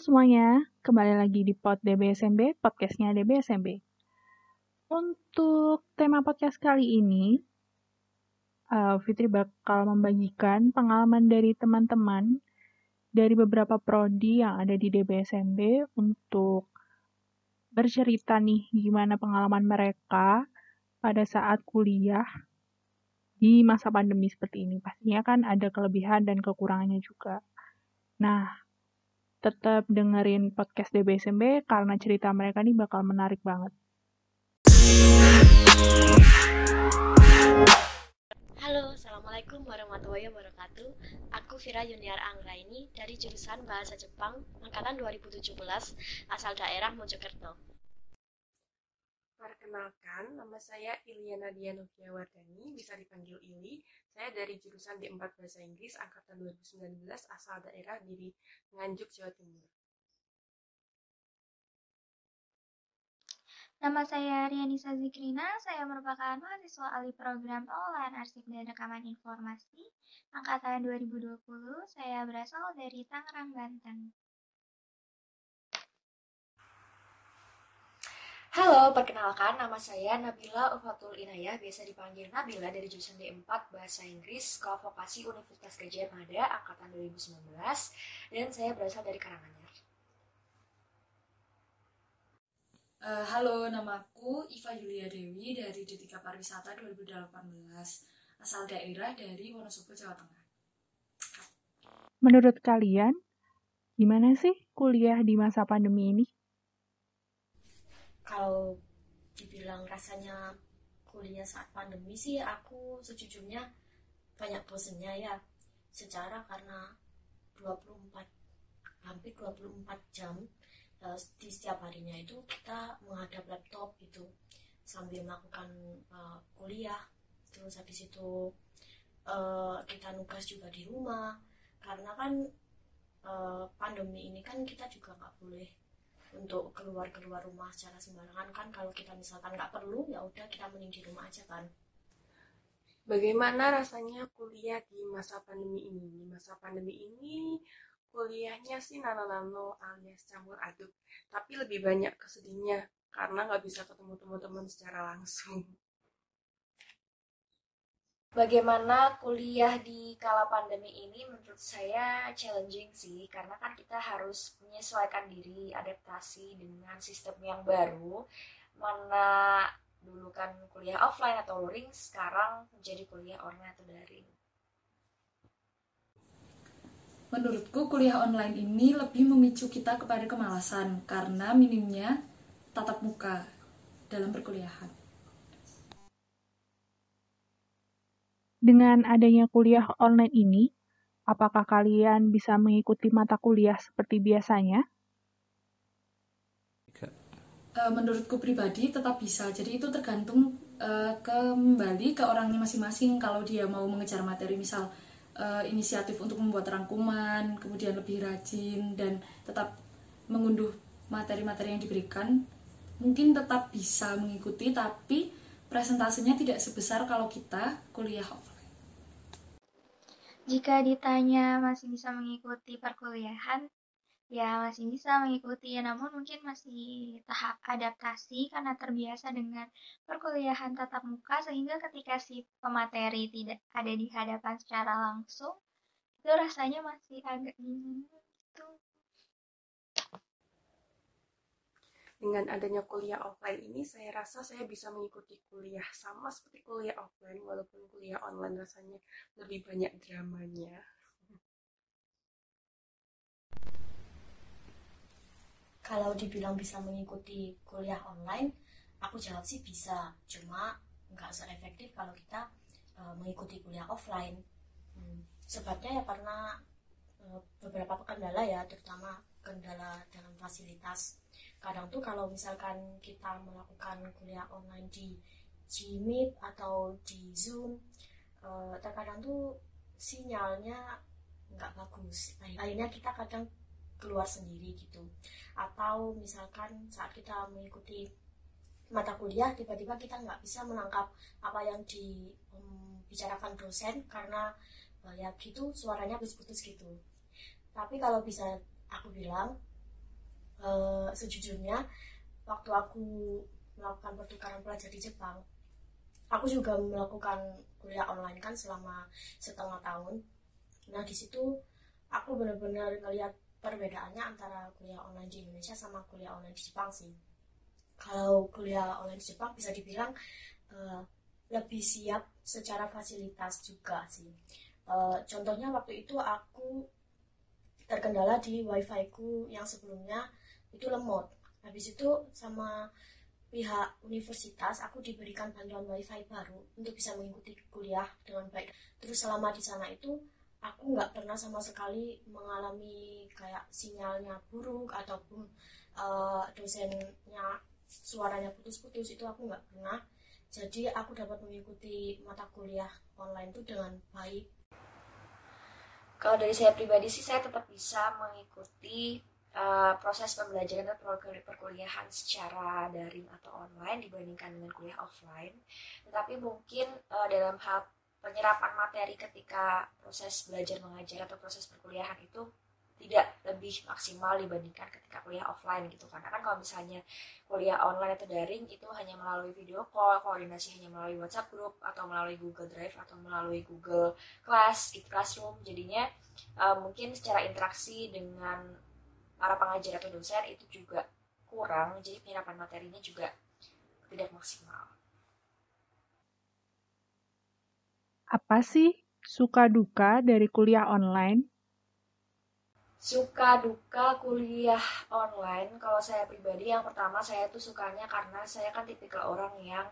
semuanya, kembali lagi di Pod DBSMB, podcastnya DBSMB. Untuk tema podcast kali ini, uh, Fitri bakal membagikan pengalaman dari teman-teman dari beberapa prodi yang ada di DBSMB untuk bercerita nih gimana pengalaman mereka pada saat kuliah di masa pandemi seperti ini. Pastinya kan ada kelebihan dan kekurangannya juga. Nah, tetap dengerin podcast DBSMB karena cerita mereka ini bakal menarik banget. Halo, Assalamualaikum warahmatullahi wabarakatuh. Aku Vira Yuniar Anggraini dari jurusan Bahasa Jepang angkatan 2017 asal daerah Mojokerto. Perkenalkan, nama saya Iliana Dianovia Wardani, bisa dipanggil Ili. Saya dari jurusan D4 Bahasa Inggris angkatan 2019 asal daerah di Nganjuk, Jawa Timur. Nama saya Rianisa Zikrina, saya merupakan mahasiswa alih program Pengolahan Arsip dan Rekaman Informasi angkatan 2020. Saya berasal dari Tangerang, Banten. Halo, perkenalkan nama saya Nabila Ufatul Inayah, biasa dipanggil Nabila dari jurusan D4 Bahasa Inggris Sekolah Vokasi Universitas Gajah Mada angkatan 2019 dan saya berasal dari Karanganyar. Uh, halo, namaku Iva Yulia Dewi dari D3 Pariwisata 2018, asal daerah dari Wonosobo, Jawa Tengah. Menurut kalian, gimana sih kuliah di masa pandemi ini? Kalau dibilang rasanya kuliah saat pandemi sih aku sejujurnya banyak bosennya ya. Secara karena 24 hampir 24 jam uh, di setiap harinya itu kita menghadap laptop gitu sambil melakukan uh, kuliah. Terus habis itu uh, kita nugas juga di rumah. Karena kan uh, pandemi ini kan kita juga nggak boleh untuk keluar keluar rumah secara sembarangan kan kalau kita misalkan nggak perlu ya udah kita mending di rumah aja kan Bagaimana rasanya kuliah di masa pandemi ini? Di masa pandemi ini kuliahnya sih nano-nano alias campur aduk, tapi lebih banyak kesedihnya karena nggak bisa ketemu teman-teman secara langsung. Bagaimana kuliah di kala pandemi ini menurut saya challenging sih karena kan kita harus menyesuaikan diri adaptasi dengan sistem yang baru mana dulu kan kuliah offline atau luring sekarang menjadi kuliah online atau daring. Menurutku kuliah online ini lebih memicu kita kepada kemalasan karena minimnya tatap muka dalam perkuliahan. Dengan adanya kuliah online ini, apakah kalian bisa mengikuti mata kuliah seperti biasanya? Eh, menurutku pribadi tetap bisa. Jadi itu tergantung uh, kembali ke orangnya masing-masing. Kalau dia mau mengejar materi, misal uh, inisiatif untuk membuat rangkuman, kemudian lebih rajin dan tetap mengunduh materi-materi yang diberikan, mungkin tetap bisa mengikuti. Tapi presentasinya tidak sebesar kalau kita kuliah offline. Jika ditanya masih bisa mengikuti perkuliahan, ya masih bisa mengikuti, ya namun mungkin masih tahap adaptasi karena terbiasa dengan perkuliahan tatap muka sehingga ketika si pemateri tidak ada di hadapan secara langsung, itu rasanya masih agak gimana dengan adanya kuliah offline ini saya rasa saya bisa mengikuti kuliah sama seperti kuliah offline walaupun kuliah online rasanya lebih banyak dramanya. Kalau dibilang bisa mengikuti kuliah online aku jawab sih bisa. Cuma nggak se-efektif kalau kita uh, mengikuti kuliah offline. Hmm, sebabnya ya karena uh, beberapa kendala ya terutama kendala dalam fasilitas. Kadang tuh kalau misalkan kita melakukan kuliah online di Gmeet atau di Zoom uh, terkadang tuh sinyalnya nggak bagus. Akhirnya kita kadang keluar sendiri gitu. Atau misalkan saat kita mengikuti mata kuliah tiba-tiba kita nggak bisa menangkap apa yang dibicarakan um, dosen karena ya gitu suaranya putus-putus gitu. Tapi kalau bisa aku bilang uh, sejujurnya waktu aku melakukan pertukaran pelajar di Jepang aku juga melakukan kuliah online kan selama setengah tahun. Nah di situ aku benar-benar ngelihat perbedaannya antara kuliah online di Indonesia sama kuliah online di Jepang sih. Kalau kuliah online di Jepang bisa dibilang uh, lebih siap secara fasilitas juga sih. Uh, contohnya waktu itu aku terkendala di wifi ku yang sebelumnya itu lemot. Habis itu sama pihak universitas aku diberikan bantuan wifi baru untuk bisa mengikuti kuliah dengan baik. Terus selama di sana itu aku nggak pernah sama sekali mengalami kayak sinyalnya buruk ataupun uh, dosennya suaranya putus-putus itu aku nggak pernah. Jadi aku dapat mengikuti mata kuliah online itu dengan baik kalau dari saya pribadi sih saya tetap bisa mengikuti uh, proses pembelajaran dan perkuliahan secara daring atau online dibandingkan dengan kuliah offline. Tetapi mungkin uh, dalam hal penyerapan materi ketika proses belajar mengajar atau proses perkuliahan itu tidak lebih maksimal dibandingkan ketika kuliah offline gitu. Karena kan kalau misalnya kuliah online atau daring itu hanya melalui video call koordinasi hanya melalui WhatsApp group atau melalui Google Drive atau melalui Google Class gitu Classroom. Jadinya uh, mungkin secara interaksi dengan para pengajar atau dosen itu juga kurang jadi penyerapan materinya juga tidak maksimal. Apa sih suka duka dari kuliah online suka duka kuliah online. Kalau saya pribadi yang pertama saya tuh sukanya karena saya kan tipikal orang yang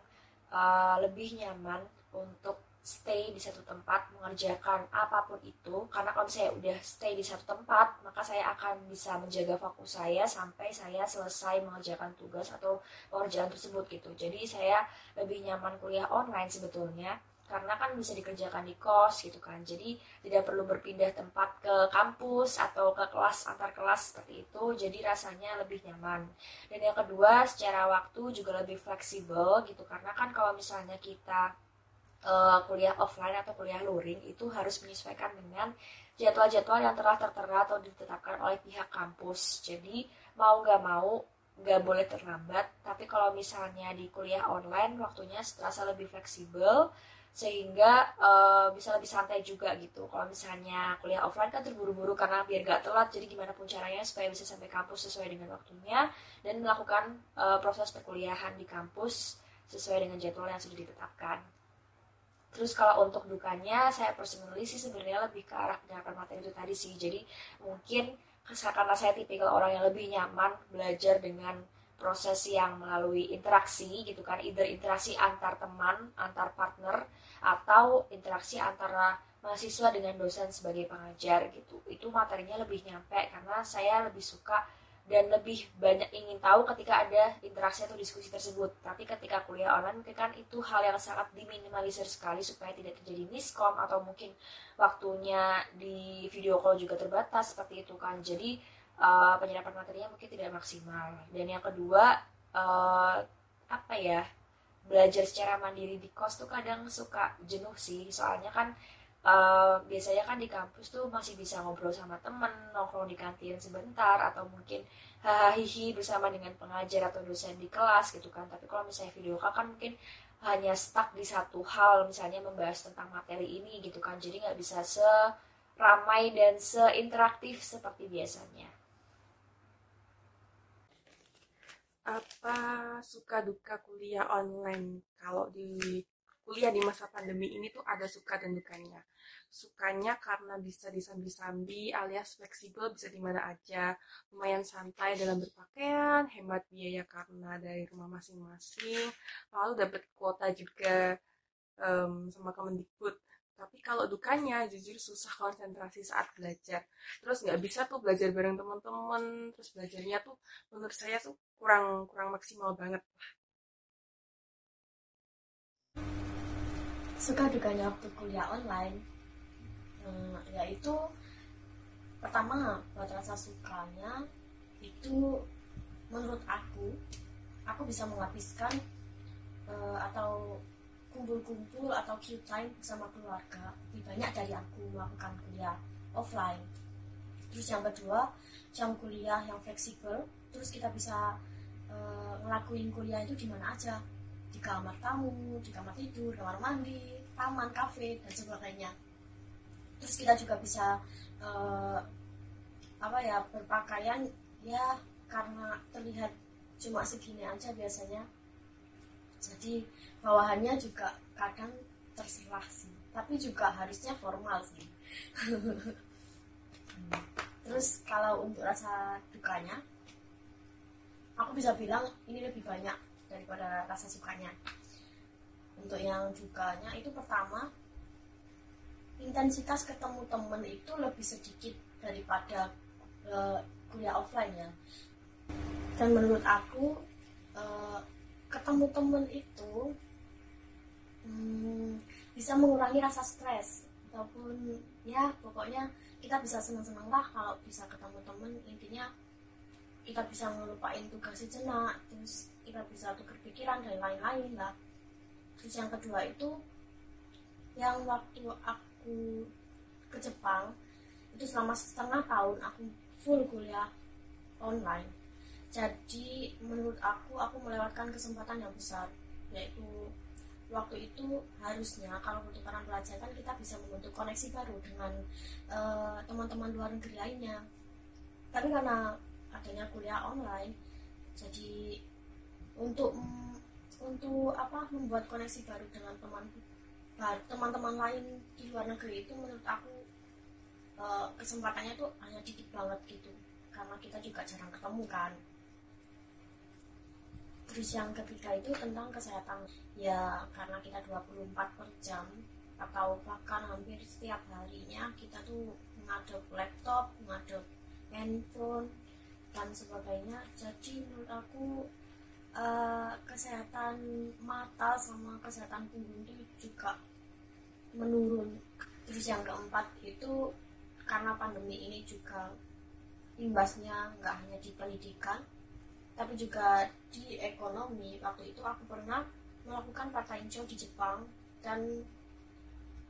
uh, lebih nyaman untuk stay di satu tempat mengerjakan apa pun itu. Karena kalau saya udah stay di satu tempat maka saya akan bisa menjaga fokus saya sampai saya selesai mengerjakan tugas atau pekerjaan tersebut gitu. Jadi saya lebih nyaman kuliah online sebetulnya karena kan bisa dikerjakan di kos gitu kan. Jadi tidak perlu berpindah tempat ke kampus atau ke kelas antar kelas seperti itu. Jadi rasanya lebih nyaman. Dan yang kedua secara waktu juga lebih fleksibel gitu. Karena kan kalau misalnya kita uh, kuliah offline atau kuliah luring itu harus menyesuaikan dengan jadwal-jadwal yang telah tertera atau ditetapkan oleh pihak kampus. Jadi mau nggak mau nggak boleh terlambat. Tapi kalau misalnya di kuliah online waktunya terasa lebih fleksibel sehingga uh, bisa lebih santai juga gitu. Kalau misalnya kuliah offline kan terburu-buru karena biar gak telat jadi gimana pun caranya supaya bisa sampai kampus sesuai dengan waktunya dan melakukan uh, proses perkuliahan di kampus sesuai dengan jadwal yang sudah ditetapkan. Terus kalau untuk dukanya saya personally sih sebenarnya lebih ke arah penyerapan materi itu tadi sih. Jadi mungkin karena saya tipikal orang yang lebih nyaman belajar dengan proses yang melalui interaksi gitu kan. Either interaksi antar teman antar partner atau interaksi antara mahasiswa dengan dosen sebagai pengajar gitu. Itu materinya lebih nyampe karena saya lebih suka dan lebih banyak ingin tahu ketika ada interaksi atau diskusi tersebut. Tapi ketika kuliah online kan itu hal yang sangat diminimalisir sekali supaya tidak terjadi miskom atau mungkin waktunya di video call juga terbatas seperti itu kan. Jadi uh, penyerapan materinya mungkin tidak maksimal. Dan yang kedua uh, apa ya belajar secara mandiri di kos tuh kadang suka jenuh sih. Soalnya kan uh, biasanya kan di kampus tuh masih bisa ngobrol sama temen nongkrong di kantin sebentar atau mungkin hahihi bersama dengan pengajar atau dosen di kelas gitu kan. Tapi kalau misalnya video call kan mungkin hanya stuck di satu hal misalnya membahas tentang materi ini gitu kan. Jadi nggak bisa seramai dan seinteraktif seperti biasanya apa suka duka kuliah online? Kalau di kuliah di masa pandemi ini tuh ada suka dan dukanya. Sukanya karena bisa disambi-sambi alias fleksibel bisa di mana aja. Lumayan santai dalam berpakaian hemat biaya karena dari rumah masing-masing lalu dapat kuota juga um, sama Kemendikbud. Tapi kalau dukanya jujur susah konsentrasi saat belajar. Terus nggak bisa tuh belajar bareng teman-teman terus belajarnya tuh menurut saya tuh kurang kurang maksimal banget. Suka dukanya waktu kuliah online. Hmm, yaitu pertama buat rasa sukanya itu menurut aku aku bisa menghabiskan uh, atau kumpul-kumpul atau Q time bersama keluarga. Lebih banyak dari aku melakukan kuliah offline. Terus yang kedua jam kuliah yang fleksibel terus kita bisa uh, ngelakuin kuliah itu di mana aja. Di kamar tamu di kamar tidur kamar mandi taman kafe dan sebagainya terus kita juga bisa uh, apa ya berpakaian ya karena terlihat cuma segini aja biasanya. Jadi bawahannya juga kadang terserah sih. Tapi juga harusnya formal sih. Terus kalau untuk rasa dukanya aku bisa bilang ini lebih banyak daripada rasa sukanya. Untuk yang dukanya itu pertama intensitas ketemu temen itu lebih sedikit daripada uh, kuliah offline ya. Dan menurut aku uh, ketemu temen itu hmm, bisa mengurangi rasa stres. Ataupun ya pokoknya kita bisa senang-senang lah kalau bisa ketemu temen. Intinya kita bisa ngelupain tugas sejenak terus kita bisa tukar pikiran dan lain-lain lah. Terus yang kedua itu yang waktu aku ke Jepang itu selama setengah tahun aku full kuliah online. Jadi menurut aku aku melewatkan kesempatan yang besar yaitu waktu itu harusnya kalau pertukaran pelajar kan kita bisa membentuk koneksi baru dengan eh, teman-teman uh, luar negeri lainnya. Tapi karena adanya kuliah online. Jadi untuk untuk apa membuat koneksi baru dengan teman teman-teman lain di luar negeri itu menurut aku uh, kesempatannya tuh hanya dikit banget gitu. Karena kita juga jarang ketemu kan. Terus yang ketiga itu tentang kesehatan. Ya karena kita 24 per jam atau bahkan hampir setiap harinya kita tuh mengadop laptop, mengadop handphone dan sebagainya. Jadi menurut aku uh, kesehatan mata sama kesehatan punggung itu juga menurun. Terus yang keempat itu karena pandemi ini juga imbasnya nggak hanya di pendidikan tapi juga di ekonomi. Waktu itu aku pernah melakukan part time job di Jepang dan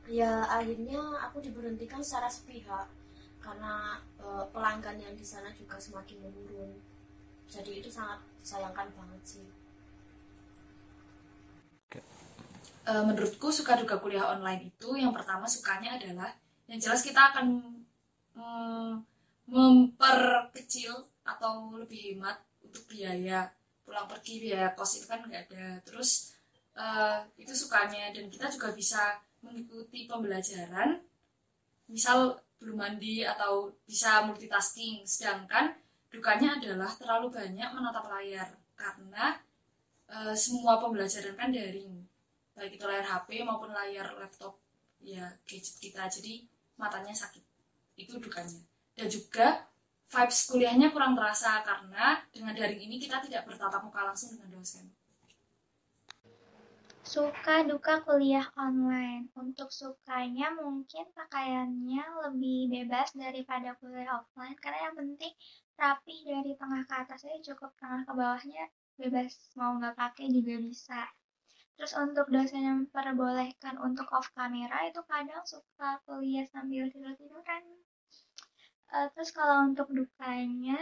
ya akhirnya aku diberhentikan secara sepihak karena e, pelanggan yang di sana juga semakin menurun. Jadi itu sangat disayangkan banget sih. E, menurutku suka duka kuliah online itu yang pertama sukanya adalah yang jelas kita akan mm, memperkecil atau lebih hemat untuk biaya pulang pergi biaya kos itu kan nggak ada. Terus uh, itu sukanya dan kita juga bisa mengikuti pembelajaran. Misal belum mandi atau bisa multitasking. Sedangkan dukanya adalah terlalu banyak menatap layar karena uh, semua pembelajaran kan daring. Baik itu layar HP maupun layar laptop ya gadget kita. Jadi matanya sakit. Itu dukanya. Dan juga vibes kuliahnya kurang terasa karena dengan daring ini kita tidak bertatap muka langsung dengan dosen. Suka duka kuliah online. Untuk sukanya mungkin pakaiannya lebih bebas daripada kuliah offline karena yang penting rapi dari tengah ke atas aja cukup tengah ke bawahnya bebas mau nggak pakai juga bisa. Terus untuk dosen yang perbolehkan untuk off kamera itu kadang suka kuliah sambil tidur-tiduran uh, terus kalau untuk dukanya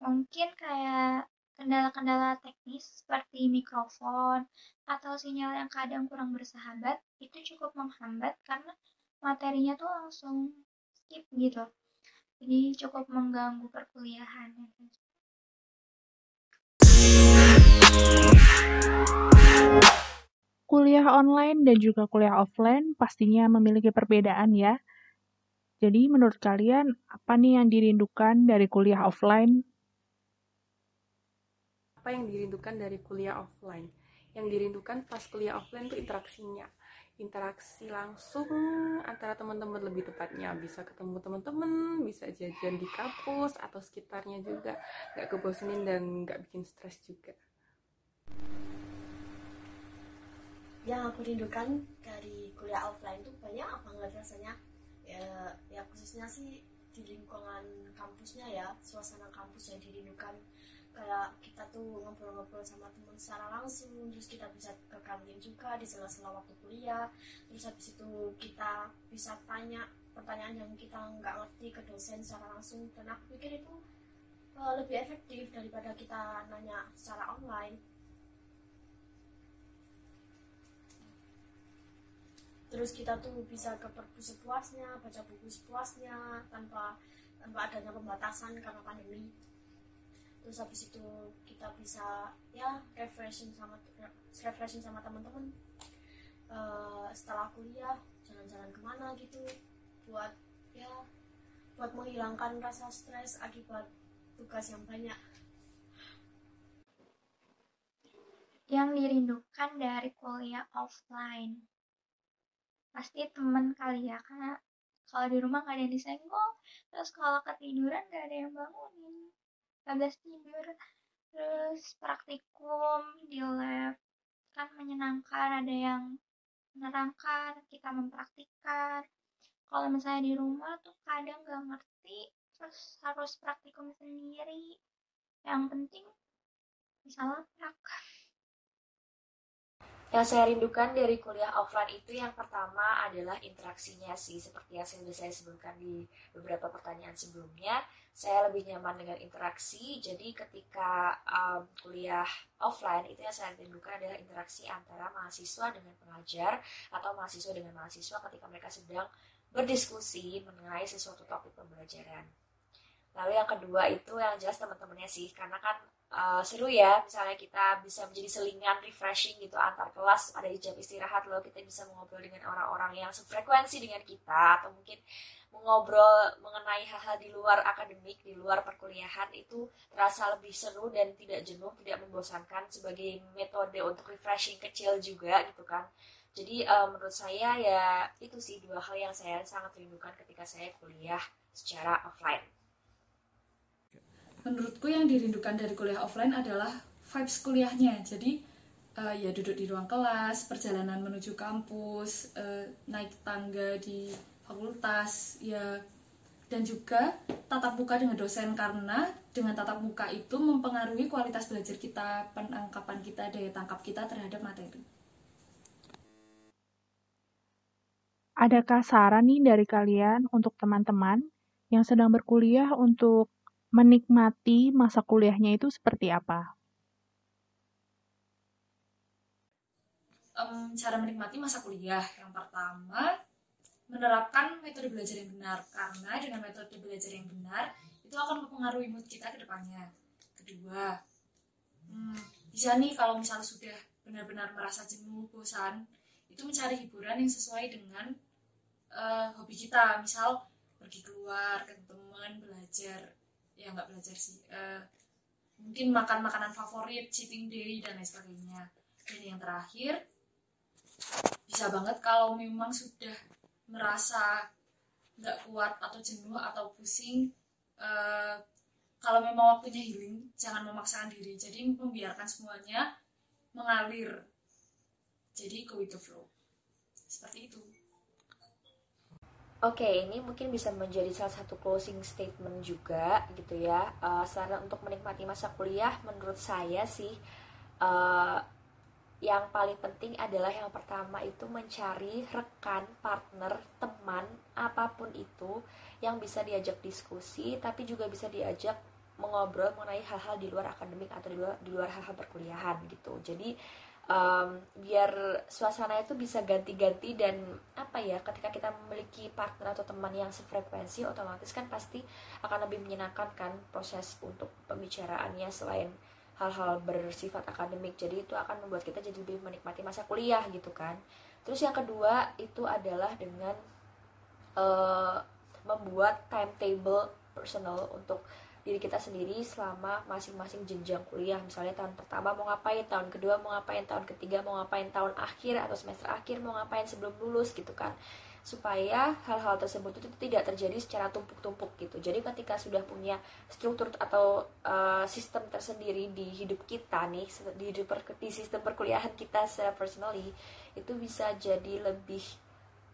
mungkin kayak kendala-kendala teknis seperti mikrofon atau sinyal yang kadang kurang bersahabat itu cukup menghambat karena materinya tuh langsung skip gitu jadi cukup mengganggu perkuliahan Kuliah online dan juga kuliah offline pastinya memiliki perbedaan ya. Jadi menurut kalian apa nih yang dirindukan dari kuliah offline? Apa yang dirindukan dari kuliah offline? Yang dirindukan pas kuliah offline itu interaksinya. Interaksi langsung antara teman-teman lebih tepatnya bisa ketemu teman-teman, bisa jajan di kampus atau sekitarnya juga, nggak kebosanin dan nggak bikin stres juga. Yang aku rindukan dari kuliah offline itu banyak banget rasanya ya ya khususnya sih di lingkungan kampusnya ya suasana kampus yang dirindukan kayak kita tuh ngobrol-ngobrol sama teman secara langsung terus kita bisa ke kantin juga di sela-sela waktu kuliah. Terus habis itu kita bisa tanya pertanyaan yang kita nggak ngerti ke dosen secara langsung. Dan aku pikir itu uh, lebih efektif daripada kita nanya secara online. Terus kita tuh bisa ke perpus sepuasnya baca buku sepuasnya tanpa tanpa adanya pembatasan karena pandemi terus habis itu kita bisa ya refreshing sama refreshing sama teman-teman. Uh, setelah kuliah jalan-jalan ke mana gitu buat ya buat menghilangkan rasa stres akibat tugas yang banyak. Yang dirindukan dari kuliah offline. Pasti temen kali ya karena kalau di rumah gak ada yang disenggol terus kalau ketiduran gak ada yang bangunin gak tidur terus praktikum di lab. Kan menyenangkan ada yang menerangkan kita mempraktikkan. Kalau misalnya di rumah tuh kadang gak ngerti terus harus praktikum sendiri. Yang penting bisa laprak yang saya rindukan dari kuliah offline itu yang pertama adalah interaksinya sih seperti yang sudah saya sebutkan di beberapa pertanyaan sebelumnya. Saya lebih nyaman dengan interaksi jadi ketika um, kuliah offline itu yang saya rindukan adalah interaksi antara mahasiswa dengan pengajar atau mahasiswa dengan mahasiswa ketika mereka sedang berdiskusi mengenai sesuatu topik pembelajaran. Lalu yang kedua itu yang jelas teman-temannya sih karena kan uh, seru ya misalnya kita bisa menjadi selingan refreshing gitu antar kelas ada jam istirahat lalu kita bisa mengobrol dengan orang-orang yang sefrekuensi dengan kita atau mungkin mengobrol mengenai hal-hal di luar akademik di luar perkuliahan itu terasa lebih seru dan tidak jenuh tidak membosankan sebagai metode untuk refreshing kecil juga gitu kan. Jadi uh, menurut saya ya itu sih dua hal yang saya sangat rindukan ketika saya kuliah secara offline menurutku yang dirindukan dari kuliah offline adalah vibes kuliahnya. Jadi uh, ya duduk di ruang kelas perjalanan menuju kampus uh, naik tangga di fakultas ya. Dan juga tatap muka dengan dosen karena dengan tatap muka itu mempengaruhi kualitas belajar kita penangkapan kita daya tangkap kita terhadap materi. Adakah saran nih dari kalian untuk teman-teman yang sedang berkuliah untuk menikmati masa kuliahnya itu seperti apa? Um, cara menikmati masa kuliah yang pertama menerapkan metode belajar yang benar karena dengan metode belajar yang benar itu akan mempengaruhi mood kita ke depannya. Kedua, hmm, bisa nih kalau misalnya sudah benar-benar merasa jenuh, bosan, itu mencari hiburan yang sesuai dengan uh, hobi kita. Misal pergi keluar ke teman, belajar ya nggak belajar sih. Uh, mungkin makan makanan favorit cheating day dan lain sebagainya. Dan yang terakhir bisa banget kalau memang sudah merasa nggak kuat atau jenuh atau pusing uh, kalau memang waktunya healing jangan memaksakan diri. Jadi membiarkan semuanya mengalir. Jadi go with the flow. Seperti itu Oke, okay, ini mungkin bisa menjadi salah satu closing statement juga gitu ya. Uh, saran untuk menikmati masa kuliah, menurut saya sih uh, yang paling penting adalah yang pertama itu mencari rekan, partner, teman, apa pun itu yang bisa diajak diskusi, tapi juga bisa diajak mengobrol mengenai hal-hal di luar akademik atau di luar di luar hal-hal perkuliahan gitu. Jadi um, biar suasana itu bisa ganti-ganti dan apa ya ketika kita memiliki partner atau teman yang sefrekuensi otomatis kan pasti akan lebih menyenangkan kan proses untuk pembicaraannya selain hal-hal bersifat akademik. Jadi itu akan membuat kita jadi lebih menikmati masa kuliah gitu kan. Terus yang kedua itu adalah dengan uh, membuat timetable personal untuk diri kita sendiri selama masing-masing jenjang kuliah. Misalnya tahun pertama mau ngapain tahun kedua mau ngapain tahun ketiga mau ngapain tahun akhir atau semester akhir mau ngapain sebelum lulus gitu kan. Supaya hal-hal tersebut itu tidak terjadi secara tumpuk-tumpuk gitu. Jadi ketika sudah punya struktur atau uh, sistem tersendiri di hidup kita nih di hidup di sistem perkuliahan kita secara personally itu bisa jadi lebih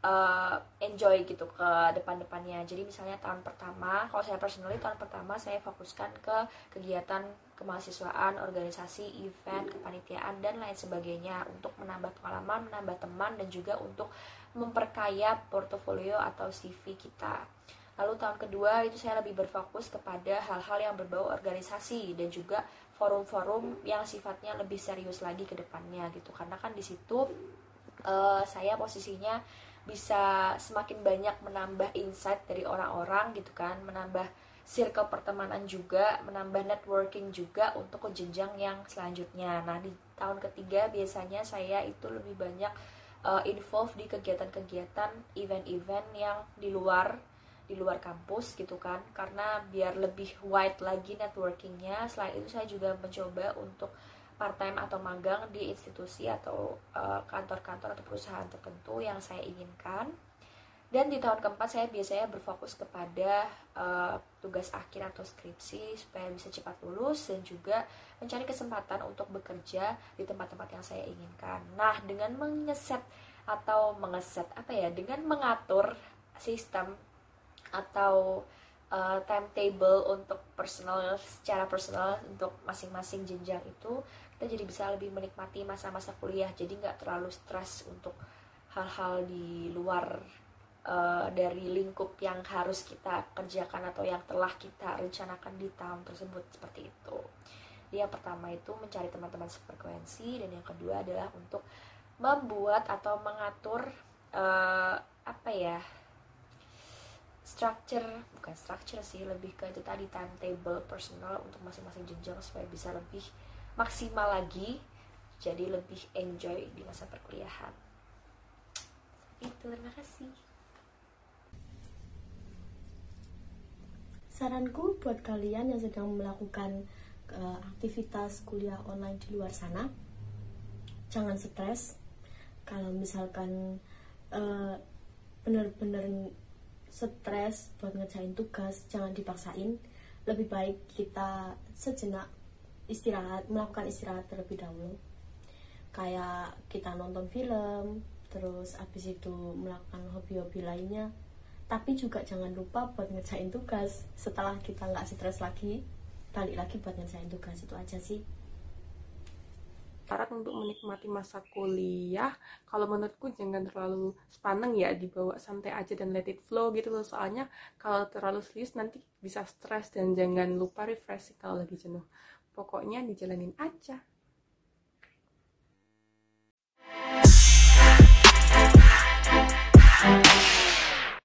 uh, enjoy gitu ke depan-depannya. Jadi misalnya tahun pertama, kalau saya personally tahun pertama saya fokuskan ke kegiatan kemahasiswaan, organisasi, event, kepanitiaan dan lain sebagainya untuk menambah pengalaman, menambah teman dan juga untuk memperkaya portofolio atau CV kita. lalu tahun kedua itu saya lebih berfokus kepada hal-hal yang berbau organisasi dan juga forum-forum yang sifatnya lebih serius lagi ke depannya gitu karena kan di situ uh, saya posisinya bisa semakin banyak menambah insight dari orang-orang gitu kan menambah circle pertemanan juga menambah networking juga untuk ke jenjang yang selanjutnya. Nah di tahun ketiga biasanya saya itu lebih banyak uh, involve di kegiatan-kegiatan event-event yang di luar di luar kampus gitu kan. Karena biar lebih wide lagi networkingnya selain itu saya juga mencoba untuk part time atau magang di institusi atau eh, kantor-kantor uh, atau perusahaan tertentu yang saya inginkan. Dan di tahun keempat saya biasanya berfokus kepada uh, tugas akhir atau skripsi supaya bisa cepat lulus dan juga mencari kesempatan untuk bekerja di tempat-tempat yang saya inginkan. Nah, dengan mengeset atau mengeset apa ya, dengan mengatur sistem atau uh, timetable untuk personal secara personal untuk masing-masing jenjang itu kita jadi bisa lebih menikmati masa-masa kuliah jadi nggak terlalu stres untuk hal-hal di luar uh, dari lingkup yang harus kita kerjakan atau yang telah kita rencanakan di tahun tersebut seperti itu. Yang pertama itu mencari teman-teman sefrekuensi dan yang kedua adalah untuk membuat atau mengatur uh, apa ya structure bukan structure sih lebih ke itu tadi timetable personal untuk masing-masing jenjang supaya bisa lebih maksimal lagi jadi lebih enjoy di masa perkuliahan. Itu terima kasih. Saranku buat kalian yang sedang melakukan uh, aktivitas kuliah online di luar sana jangan stres. Kalau misalkan uh, bener-bener stres buat ngerjain tugas jangan dipaksain. Lebih baik kita sejenak istirahat melakukan istirahat terlebih dahulu. Kayak kita nonton film terus abis itu melakukan hobi-hobi lainnya. Tapi juga jangan lupa buat ngerjain tugas. Setelah kita nggak stres lagi balik lagi buat ngerjain tugas itu aja sih. Syarat untuk menikmati masa kuliah kalau menurutku jangan terlalu sepaneng ya dibawa santai aja dan let it flow gitu loh. Soalnya kalau terlalu serius nanti bisa stres dan jangan lupa refreshing kalau lagi jenuh pokoknya dijalanin aja